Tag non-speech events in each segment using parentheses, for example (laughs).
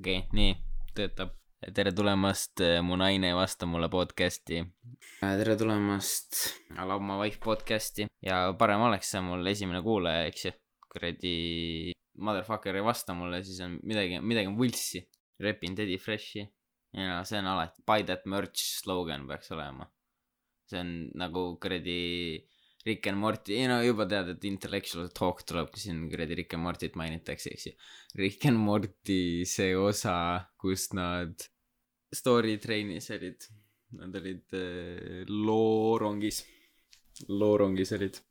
okei okay,, nii, töötab. tere tulemast, Mu naine ei vasta mulle podcast'i. tere tulemast, I love my wife podcast'i ja parem oleks see mul esimene kuulaja, eks ju. kuradi motherfucker ei vasta mulle, siis on midagi, midagi on võlssi. repin Teddy Freshi ja see on alati, buy that merch slogan peaks olema. see on nagu kuradi Rick and Morty, ei no juba tead, et intellectual talk tuleb, kui siin kuradi Rick and Morty't mainitakse, eks ju. Rick and Morty see osa, kus nad story train'is olid, nad olid äh, loorongis, loorongis olid.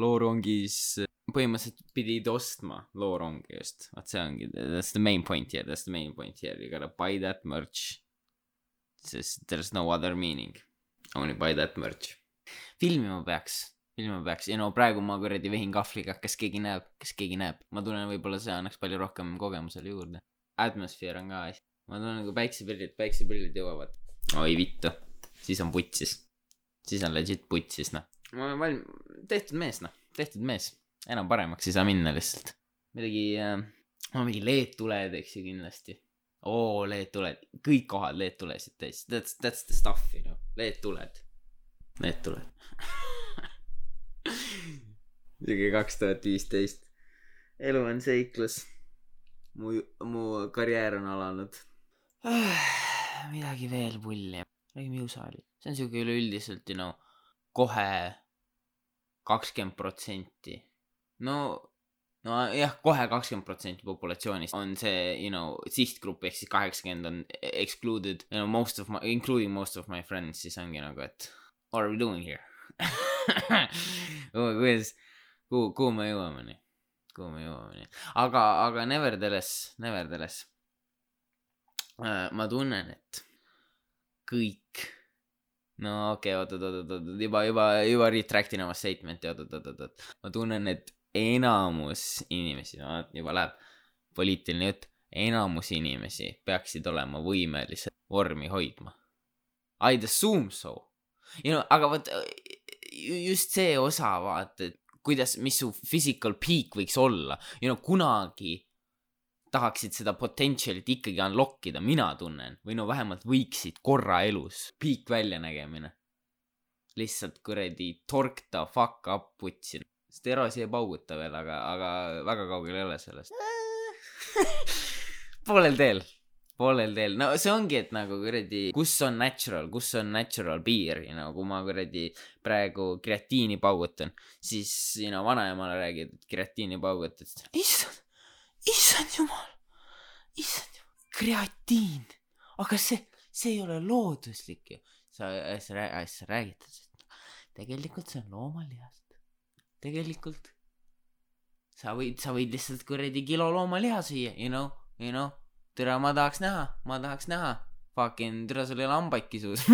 loorongis põhimõtteliselt pidid ostma loorongi just, vaat see ongi, that's the main point here, that's the main point here, you gotta buy that merch. sest there's no other meaning, only buy that merch filmima peaks, filmima peaks. Ja no praegu ma kuradi vehin kahvliga, kas keegi näeb, kas keegi näeb, ma tunnen, võib-olla see annaks palju rohkem kogemusele juurde. Atmosfäär on ka asi, ma tunnen kui päikseprillid, päikseprillid jõuavad. oi vittu, siis on putsis, siis on legit putsis noh. ma olen valm-, tehtud mees noh, tehtud mees, enam paremaks ei saa minna lihtsalt. midagi äh,, no mingi LED-tuled, eks ju kindlasti. Oo, LED-tuled, kõik kohad LED-tulesid täis, that's, that's the stuff, you know, LED-tuled Need tuleb (laughs) isegi kaks tuhat viisteist. elu on seiklus. mu, mu karjäär on alanud (sighs) midagi veel pulli. räägime jõusaali. see on siuke üleüldiselt, you know, kohe kakskümmend protsenti. no, nojah, kohe kakskümmend protsenti populatsioonist on see, you know, sihtgrupp ehk siis kaheksakümmend on excluded, you know, most of my, including most of my friends, siis ongi nagu, et what are we doing here (laughs) kuidas, kuhu, kuhu me jõuame nii, kuhu me jõuame nii, aga, aga nevertheless, nevertheless äh,. ma tunnen, et kõik, no okei okay,, oot, oot, oot, oot, juba, juba, juba retract in oma statement'i, oot, oot, oot, oot, ma tunnen, et enamus inimesi, no juba läheb poliitiline jutt, enamus inimesi peaksid olema võimelised vormi hoidma. I'd assume so you know, aga vot just see osa vaata, et kuidas, mis su physical peak võiks olla, you know, kunagi tahaksid seda potential'it ikkagi unlock ida, mina tunnen, või no vähemalt võiksid korra elus, peak väljanägemine. lihtsalt kuradi tork the fuck up putsi. sest Erosi ei pauguta veel, aga, aga väga kaugel ei ole sellest. (laughs) Poolel teel poolel teel, no see ongi, et nagu kuradi, kus on natural, kus on natural piir, you know, kui ma kuradi praegu kreatiini paugutan, siis, you know, vanaemale räägid, et kreatiini paugutad, siis issand, issand jumal, issand jumal, kreatiin, aga see, see ei ole looduslik ju. sa, sa, sa räägid, et tegelikult see on loomalihast, tegelikult sa võid, sa võid lihtsalt kuradi kilo loomaliha süüa, you know, you know tere, ma tahaks näha, ma tahaks näha. Fucking, tere, sul ei ole hambaidki suus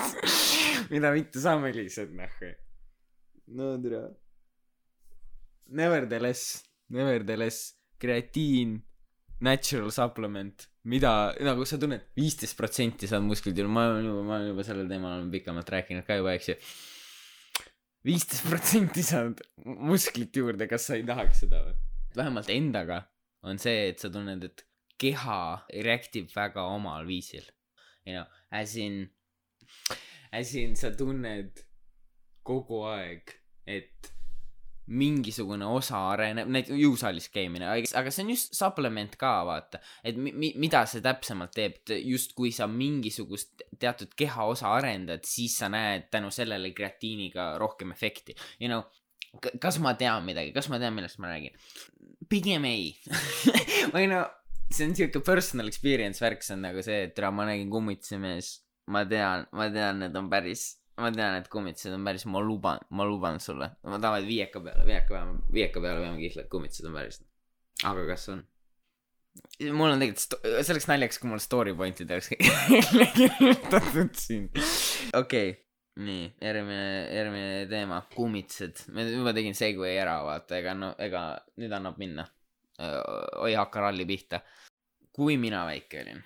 (laughs) mida vittu sa melised, nahku. no tere. Nevertheless, nevertheless, kreatiin, natural supplement, mida, nagu sa tunned, viisteist protsenti saad musklit ma olen juba, ma olen juba sellel teemal olen pikemalt rääkinud ka juba, eks ju. viisteist protsenti saad musklit juurde, kas sa ei tahaks seda või? vähemalt endaga on see, et sa tunned, et keha reaktib väga omal viisil. You know, as in, as in sa tunned kogu aeg, et mingisugune osa areneb, näiteks jõusaalis käimine, aga see on just supplement ka, vaata. et mi-, mi-, mida see täpsemalt teeb, just kui sa mingisugust teatud kehaosa arendad, siis sa näed tänu sellele kreatiiniga rohkem efekti. You know, kas ma tean midagi, kas ma tean, millest ma räägin? pigem ei (laughs) või no see on siuke personal experience värk, see on nagu see, et ma nägin kummituse mees. ma tean, ma tean, need on päris, ma tean, et kummitused on päris, ma luban, ma luban sulle. ma tahan viieka peale, viieka peale, viieka peale peame kihla, et kummitused on päris. aga kas on? mul on tegelikult, see oleks naljakas, kui mul story point'id oleks (laughs) kirjutatud siin. okei okay nii, järgmine, järgmine teema, kummitused. ma juba tegin segway ära, vaata, ega no, ega nüüd annab minna. oi, hakka ralli pihta kui mina väike olin,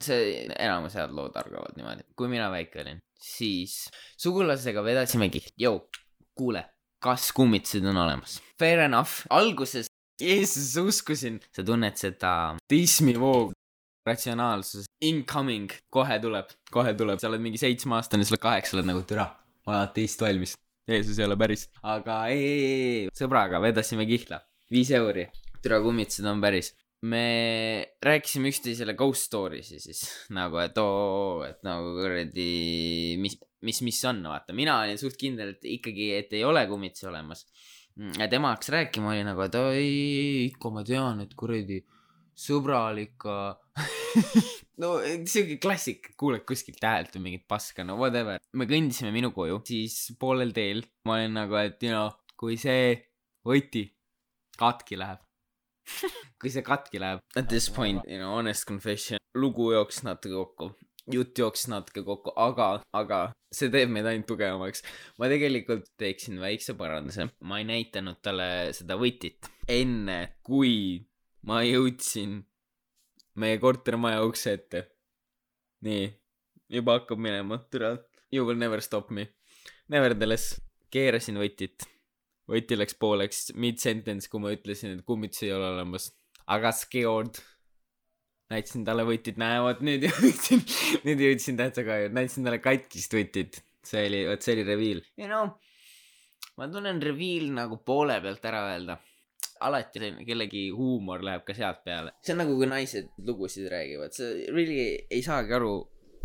see enamus head lood algavad niimoodi, kui mina väike olin, siis sugulasega vedasimegi, jõu, kuule, kas kummitused on olemas? Fair enough, alguses Jeesus, uskusin. sa tunned seda teismivoogu, ratsionaalsus, incoming, kohe tuleb, kohe tuleb, sa oled mingi seitsmeaastane, sa oled kaheksa, oled nagu türa, ma olen ateist valmis. Jeesus ei ole päris, aga ei, ei, ei, sõbraga vedasime kihla, viis euri, türa kummitused on päris. Me rääkisime üksteisele ghost story'si siis (laughs) nagu, et oo, et nagu kuradi, mis, mis, mis on, vaata, mina olin suht kindel, et ikkagi, et ei ole kummitusi olemas. Ja tema hakkas rääkima, oli nagu, et oi, ikka ma tean, et kuradi sõbral ikka (laughs) no siuke klassik, kuuled kuskilt häält või mingit paska, no whatever. me kõndisime minu koju, siis poolel teel ma olin nagu, et you know, kui see võti katki läheb (laughs) kui see katki läheb. At this point, you know, honest confession, lugu jooksis natuke kokku, jutt jooksis natuke kokku, aga, aga see teeb meid ainult tugevamaks. ma tegelikult teeksin väikse paranduse, ma ei näitanud talle seda võtit enne, kui ma jõudsin meie kortermaja ukse ette. nii, juba hakkab minema, türa, you will never stop me. Nevertheless, keerasin võtit, võti läks pooleks mid-sentence, kui ma ütlesin, et kummitusi ei ole olemas. aga scared. näitasin talle võtit, näe, vot nüüd (laughs) jõudsin, nüüd jõudsin täitsa ka, näitasin talle katkist võtit. see oli, vot see oli reveal. you know, ma tunnen reveal nagu poole pealt ära öelda alati selline kellegi huumor läheb ka sealt peale. see on nagu, kui naised lugusid räägivad, sa really ei saagi aru,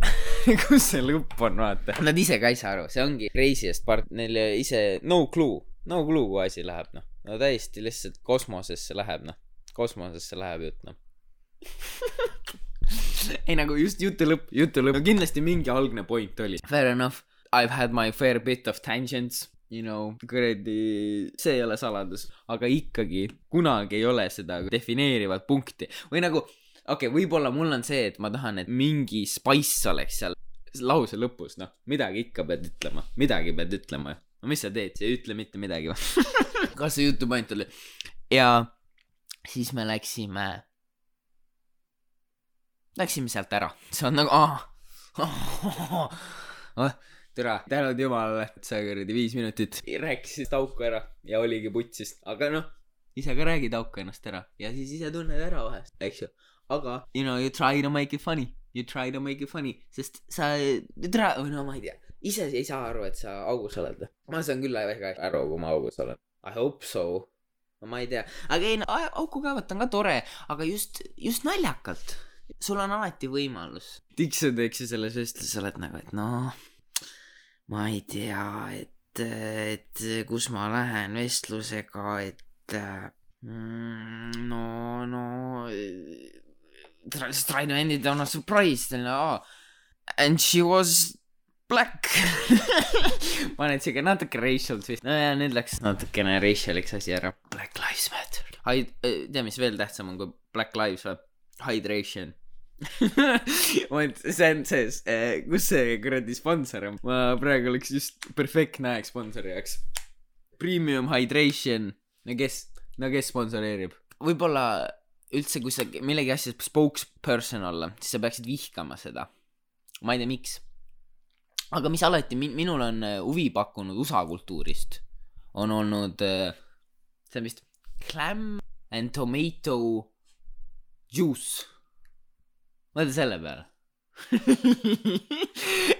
(laughs) kus see lõpp on, vaata. Nad ise ka ei saa aru, see ongi craziest part, neil ise no clue, no clue, kuhu asi läheb, noh. no täiesti lihtsalt kosmosesse läheb, noh. kosmosesse läheb jutt, noh. (laughs) ei nagu just jutu lõpp, jutu lõpp, no kindlasti mingi algne point oli. Fair enough, I have had my fair bit of tangents you know, kuradi, see ei ole saladus, aga ikkagi kunagi ei ole seda defineerivat punkti või nagu, okei okay,, võib-olla mul on see, et ma tahan, et mingi spice oleks seal lause lõpus, noh, midagi ikka pead ütlema, midagi pead ütlema ju. No mis sa teed, sa ei ütle mitte midagi või? (laughs) kas see jutu point oli? ja siis me läksime, läksime sealt ära, see on nagu, aa, türa, tänud jumalale, et sa kuradi viis minutit rääkisid auku ära ja oligi putsist, aga noh, ise ka räägid auku ennast ära ja siis ise tunned ära vahest, eks ju. aga you know you try to make it funny, you try to make it funny, sest sa, türa, või no ma ei tea, ise ei saa aru, et sa augus oled. ma saan küll väga aru, kui ma augus olen. I hope so. ma ei tea, aga ei no auku kaevata on ka tore, aga just, just naljakalt. sul on alati võimalus. tiksud, eks ju, selles vestluses oled nagu, et noh ma ei tea, et, et kus ma lähen vestlusega, et mm, no, no try, just try to end it on a surprise, oh, and she was black (laughs) ma olen siuke natuke racial twist, nojah, nüüd läks natukene racial'iks asi ära. Black lives matter. Hide, tea, mis veel tähtsam on kui black lives või? Hydration (laughs) vot see on see, kus see kuradi sponsor on, ma praegu oleks just perfektne aeg sponsori jaoks. Premium hydration, no kes, no kes sponsoreerib? võib-olla üldse, kui sa millegi asja spokesperson olla, siis sa peaksid vihkama seda. ma ei tea, miks. Aga mis alati min-, minul on äh, huvi pakkunud USA kultuurist, on olnud, see on vist clam and tomato juice mõtle selle peale (laughs)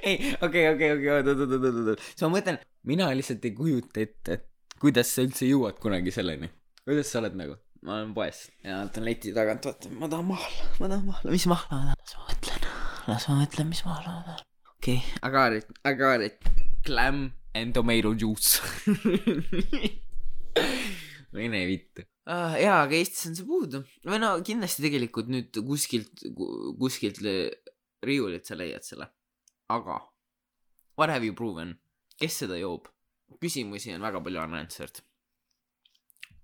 ei, okei, okei, okei, oot, oot, oot, oot, oot, siis ma mõtlen, mina lihtsalt ei kujuta ette, kuidas sa üldse jõuad kunagi selleni. kuidas sa oled nagu? ma olen poes ja vaatan leti tagant, vaatan, ma tahan mahla, ma tahan mahla, mis mahla ma tahan? las ma mõtlen, las ma mõtlen, mis mahla ma tahan. okay., I got it, I got it. Clam and tomato juice (laughs) mine vittu uh,. jaa, aga Eestis on see puudu. või no kindlasti tegelikult nüüd kuskilt, kuskilt riiulilt sa leiad selle. aga, what have you proven? kes seda joob? küsimusi on väga palju unanswered.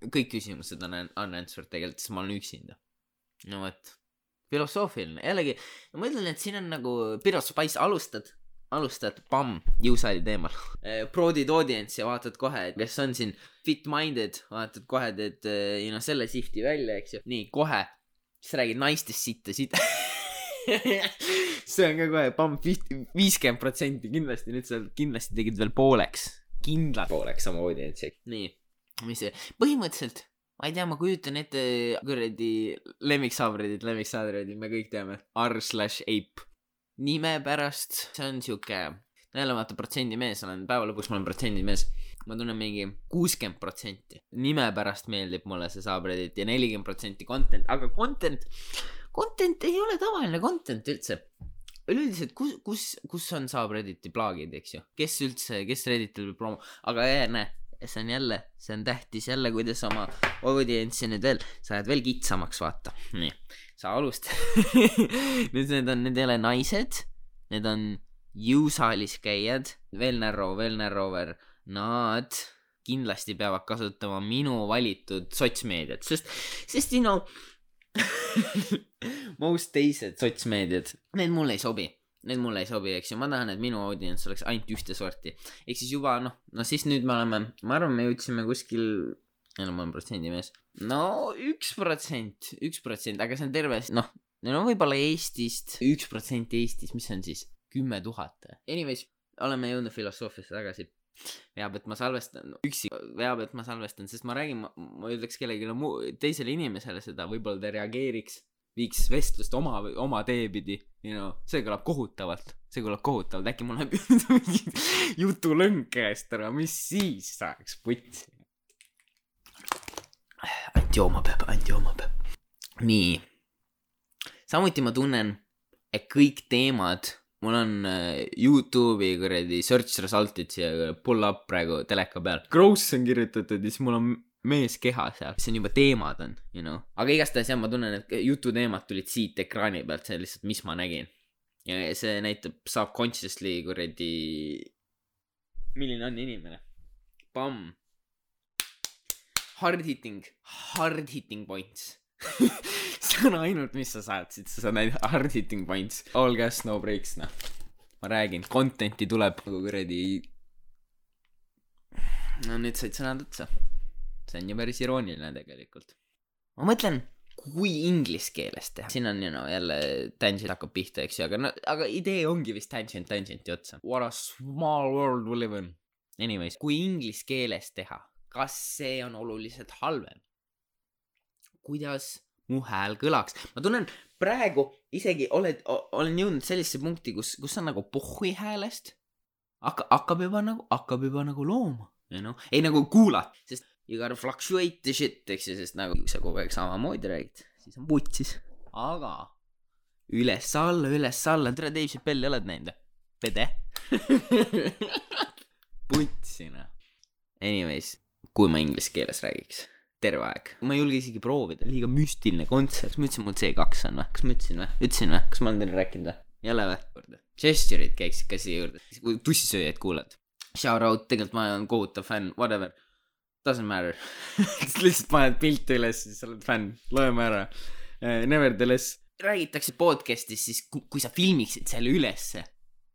kõik küsimused on un- unanswered tegelikult, sest ma olen üksinda. no vot, filosoofiline, jällegi, ma ütlen, et siin on nagu Pirot Spice, alustad, alustad, pamm, jõusaali teemal. (laughs) Prodid audience ja vaatad kohe, kes on siin fit-minded, vaatad kohe, teed you know, selle sihti välja, eks ju. nii, kohe, siis räägid naistest sitta, sitta. (laughs) see on ka kohe, pamm, viiskümmend protsenti kindlasti, nüüd sa kindlasti tegid veel pooleks, kindlalt pooleks oma audientsi. nii, mis see, põhimõtteliselt ma ei tea, ma kujutan ette kuradi lemmiksaabridid, lemmiksaabridid, me kõik teame, R slash ape. nime pärast, see on siuke, jälle vaata protsendimees olen, päeva lõpuks ma olen protsendimees. ma tunnen mingi kuuskümmend protsenti. nime pärast meeldib mulle see saabredit ja nelikümmend protsenti content, aga content, content ei ole tavaline content üldse üleüldiselt, kus, kus, kus on saab Redditi plaagid, eks ju, kes üldse, kes Redditil promo, aga jah, näe, see on jälle, see on tähtis jälle, kuidas oma audientsi nüüd veel, sa ajad veel kitsamaks, vaata, nii, sa alustad (laughs) nüüd need on, need ei ole naised, need on jõusaalis käijad, veel narrow, veel narrower, nad kindlasti peavad kasutama minu valitud sotsmeediat, sest, sest you know (laughs) most teised sotsmeediad, need mulle ei sobi. Need mulle ei sobi, eks ju, ma tahan, et minu audients oleks ainult ühte sorti. ehk siis juba noh, no siis nüüd me oleme, ma arvan, me jõudsime kuskil, jälle ma olen protsendimees, no üks protsent, üks protsent, aga see on terve, noh, no võib-olla Eestist, üks protsent Eestis, mis on siis, kümme tuhat. Anyways, oleme jõudnud filosoofiasse tagasi veab, et ma salvestan üksi, veab, et ma salvestan, sest ma räägin, ma ütleks kellelegi muu, teisele inimesele seda, võib-olla ta reageeriks, viiks vestlust oma, oma tee pidi, you know, see kõlab kohutavalt, see kõlab kohutavalt, äkki mul läheb (laughs) mingi jutulõng käest ära, mis siis saaks putsi. ainult jooma peab, ainult jooma peab. nii, samuti ma tunnen, et kõik teemad mul on äh, Youtube'i kuradi search result'id siia pull up praegu teleka peal. Gross on kirjutatud ja siis mul on mees keha seal, see on juba teemad on, you know. aga igastahes jah, ma tunnen, et jututeemad tulid siit ekraani pealt, see on lihtsalt, mis ma nägin. ja see näitab subconsciously kuradi, milline on inimene. Pamm. Hard hitting, hard hitting points (laughs) see on ainult, mis sa saad siit, sa saad ainult hard hitting points. All gas, no breaks, noh. ma räägin, content'i tuleb nagu kuradi. no nüüd said sõnad otsa. See on ju päris irooniline tegelikult. ma mõtlen, kui inglise keeles teha, siin on you know, jälle tangent hakkab pihta, eks ju, aga no, aga idee ongi vist tangent tangent'i otsa. What a small world we live in. Anyways, kui inglise keeles teha, kas see on oluliselt halvem? kuidas mu hääl kõlaks, ma tunnen praegu isegi oled, olen jõudnud sellisesse punkti, kus, kus on nagu pohhui häälest. hakka-, hakkab juba nagu, hakkab juba nagu looma, know, ei nagu kuulata, sest you gotta fluctuate the shit, eks ju, sest nagu sa kogu aeg samamoodi räägid, siis on putsis. aga üles-alla, üles-alla, tere, Dave Chappelli oled näinud või? Pede. putsi noh. Anyways, kui ma inglise keeles räägiks terve aeg, ma ei julge isegi proovida, liiga müstiline kontsert, ma ütlesin, mul C2 on või, kas ma ütlesin või, ütlesin või, kas ma olen teile rääkinud või? ei ole või? Gesture'id käiksid ka siia juurde, kui tussisööjaid kuulad. Shout out, tegelikult ma olen kohutav fänn, whatever. Doesn't matter. (laughs) Lihtsalt paned pilte üles, siis sa oled fänn, loeme ära. Nevertheless, räägitakse podcast'is, siis kui, sa filmiksid selle ülesse,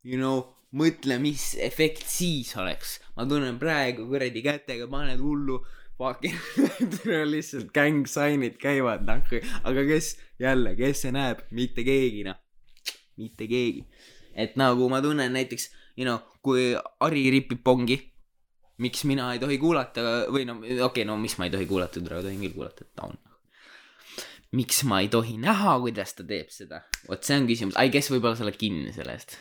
you know, mõtle, mis efekt siis oleks. ma tunnen praegu kuradi kätega paned hullu fucking (laughs) lihtsalt gang sign'id käivad nahku, aga kes jälle, kes see näeb, mitte keegi noh, mitte keegi. et nagu ma tunnen näiteks, you know, kui Ari ripib pongi, miks mina ei tohi kuulata või no okei okay,, no miks ma ei tohi kuulata, tule tohin küll kuulata, et ta on. miks ma ei tohi näha, kuidas ta teeb seda, vot see on küsimus, ai, kes võib-olla sa oled kinni selle eest.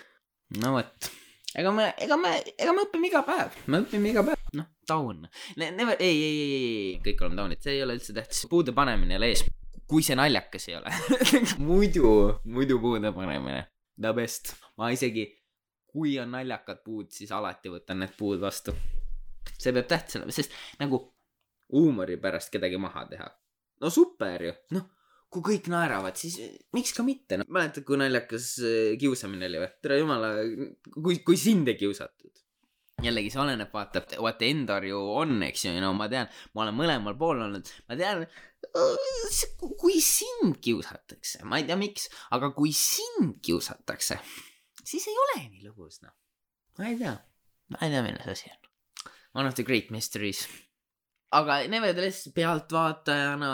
no vot. Ega me, ega me, ega me õpime iga päev, me õpime iga päev, noh, taun ne,. Never, ei, ei, ei, ei, kõik oleme taunid, see ei ole üldse tähtis, puude panemine ei ole ees, kui see naljakas ei ole. (laughs) Muidu, muidu puude panemine, the best, ma isegi, kui on naljakad puud, siis alati võtan need puud vastu. See peab tähtis olema, sest nagu huumori pärast kedagi maha teha, no super ju, noh kui kõik naeravad, siis miks ka mitte, noh, mäletad, kui naljakas äh, kiusamine oli või? tere jumala, kui, kui sind ei kiusatud. jällegi see oleneb, vaata, what the end are you on, eks ju, no ma tean, ma olen mõlemal pool olnud, ma tean, kui sind kiusatakse, ma ei tea, miks, aga kui sind kiusatakse, siis ei ole nii lõbus, noh. ma ei tea, ma ei tea, milles asi on. One of the great mysteries. aga nevertheless pealtvaatajana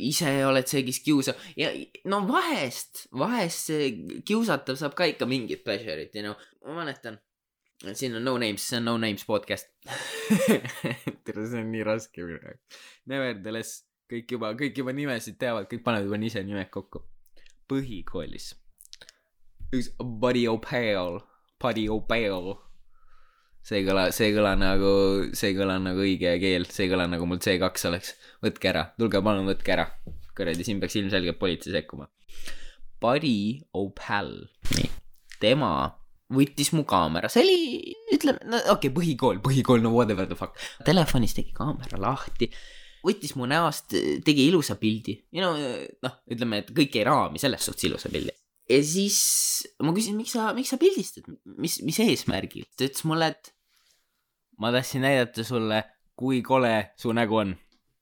ise oled see, kes kiusab ja no vahest, vahest see kiusatav saab ka ikka mingit pleasure'it, you know, ma mäletan, siin on No Names, see on No Names podcast. (laughs) tere, see on nii raske praegu. Nevertheless, kõik juba, kõik juba nimesid teavad, kõik panevad juba ise nimed kokku. põhikoolis. üks Buddy O'Pale, Buddy O'Pale. See ei kõla, see ei kõla nagu, see ei kõla nagu õige keel, see ei kõla nagu mul C2 oleks. võtke ära, tulge palun, võtke ära. kuradi, siin peaks ilmselgelt politsei sekkuma. Buddy O'Pal, tema võttis mu kaamera, see oli, ütleme, no okei okay,, põhikool, põhikool, no whatever the fuck. telefonis tegi kaamera lahti, võttis mu näost, tegi ilusa pildi, you know, noh, ütleme, et kõik jäi raami, selles suhtes ilusa pildi. ja siis ma küsisin, miks sa, miks sa pildistad, mis, mis eesmärgil? ta ütles mulle, et ma tahtsin näidata sulle, kui kole su nägu on.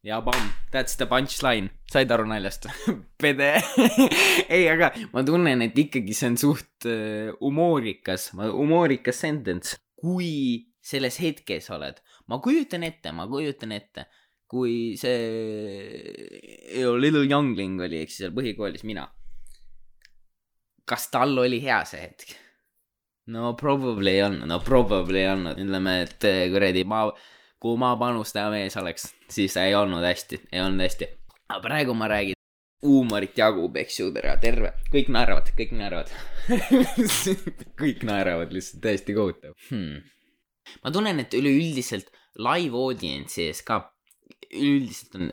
ja pamm, that's the punchline, said aru naljast? (laughs) pede. (laughs) ei, aga ma tunnen, et ikkagi see on suht uh, humoorikas, humoorikas sentence. kui selles hetkes oled, ma kujutan ette, ma kujutan ette, kui see Little Youngling oli, eks seal põhikoolis, mina. kas tal oli hea see hetk? No probably ei olnud, no probably ei olnud, ütleme, et eh, kuradi ma, kui ma panustaja mees oleks, siis ei olnud hästi, ei olnud hästi. aga praegu ma räägin, huumorit jagub, eks ju, tere, terve, kõik naeravad, kõik naeravad. (laughs) kõik naeravad lihtsalt, täiesti kohutav hmm.. ma tunnen, et üleüldiselt live audience'i ees ka, üldiselt on,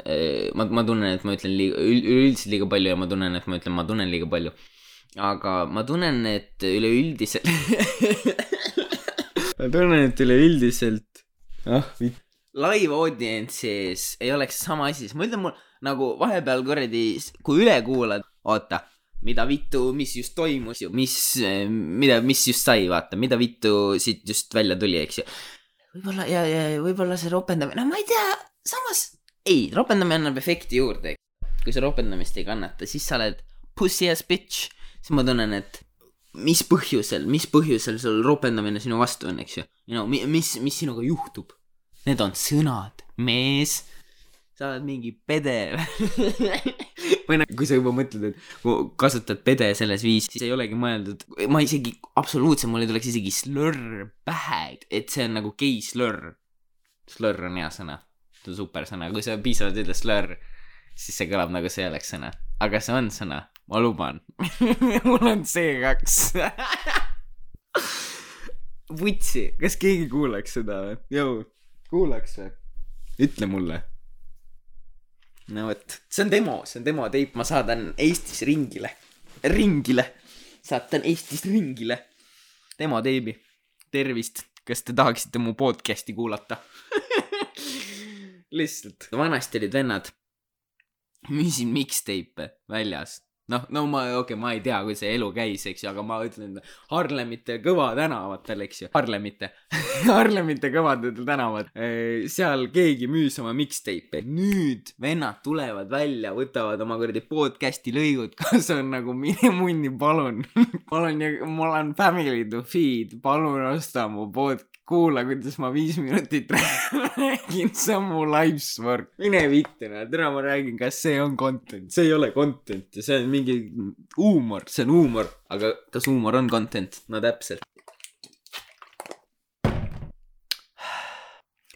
ma, ma tunnen, et ma ütlen liiga, üleüldiselt liiga palju ja ma tunnen, et ma ütlen, ma tunnen liiga palju aga ma tunnen, et üleüldiselt ma tunnen, et üleüldiselt ah, live audience'i ees ei oleks sama asi, siis ma ütlen mul nagu vahepeal kuradi, kui üle kuulad, oota, mida vittu, mis just toimus ju, mis, mida, mis just sai, vaata, mida vittu siit just välja tuli, eks ju. võib-olla ja, ja võib-olla see ropendamine, no ma ei tea, samas ei, ropendamine annab efekti juurde. kui sa ropendamist ei kannata, siis sa oled pussy ass bitch siis ma tunnen, et mis põhjusel, mis põhjusel sul ropendamine sinu vastu on, eks ju. know, mis, mis sinuga juhtub? Need on sõnad, mees. sa oled mingi pede (laughs) või noh, kui sa juba mõtled, et kasutad pede selles viisis, siis ei olegi mõeldud, ma isegi absoluutselt, mul ei tuleks isegi slurr pähe, et see on nagu gei slurr. slurr on hea sõna, see on super sõna, kui sa piisavalt ütled slurr, siis see kõlab nagu see oleks sõna, aga see on sõna ma luban (laughs) mul on C2 vutsi, kas keegi kuulaks seda või? jõu, kuulaks või? ütle mulle. no vot, see on demo, see on demo teip, ma saadan Eestis ringile, ringile, saatan Eestis ringile demo teibi. tervist, kas te tahaksite mu podcast'i kuulata? (laughs) lihtsalt, vanasti olid vennad, müüsin mixtape'e väljas noh, no ma, okei okay,, ma ei tea, kui see elu käis, eks ju, aga ma ütlen Harlemite Kõva tänavatel, eks ju, Harlemite, (laughs) Harlemite kõvadel tänavad, seal keegi müüs oma mixtape'e. nüüd vennad tulevad välja, võtavad oma kuradi podcast'i lõigud, (laughs) kas on nagu mine munni, palun. (laughs) palun, mul on family to feed, palun osta mu pod-, kuula, kuidas ma viis minutit räägin, see on mu life's work. mine vitte, tere, ma räägin, kas see on content, see ei ole content ja see on mingi huumor, see on huumor, aga kas huumor on content? no täpselt.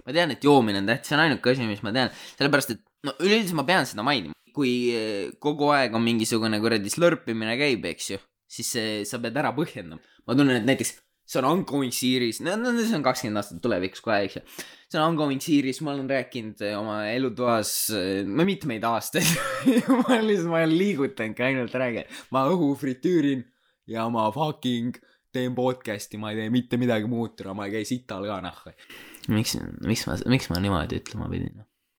ma tean, et joomine on tähtis, see on ainuke asi, mis ma tean, sellepärast et no üleüldiselt ma pean seda mainima. kui eh, kogu aeg on mingisugune kuradi slurpimine käib, eks ju, siis see, sa pead ära põhjendama. ma tunnen, et näiteks see on ongoing series, no, no see on kakskümmend aastat tulevikus kohe, eks ju. see on ongoing series, ma olen rääkinud eh, oma elutoas eh, no mitmeid aastaid (laughs) ma lihtsalt, ma olen liigutanudki ainult räägin, ma õhu fritüürin ja ma fucking teen podcast'i, ma ei tee mitte midagi muud, ma ei käi sital ka nahku. miks, miks ma, miks ma niimoodi ütlema pidin?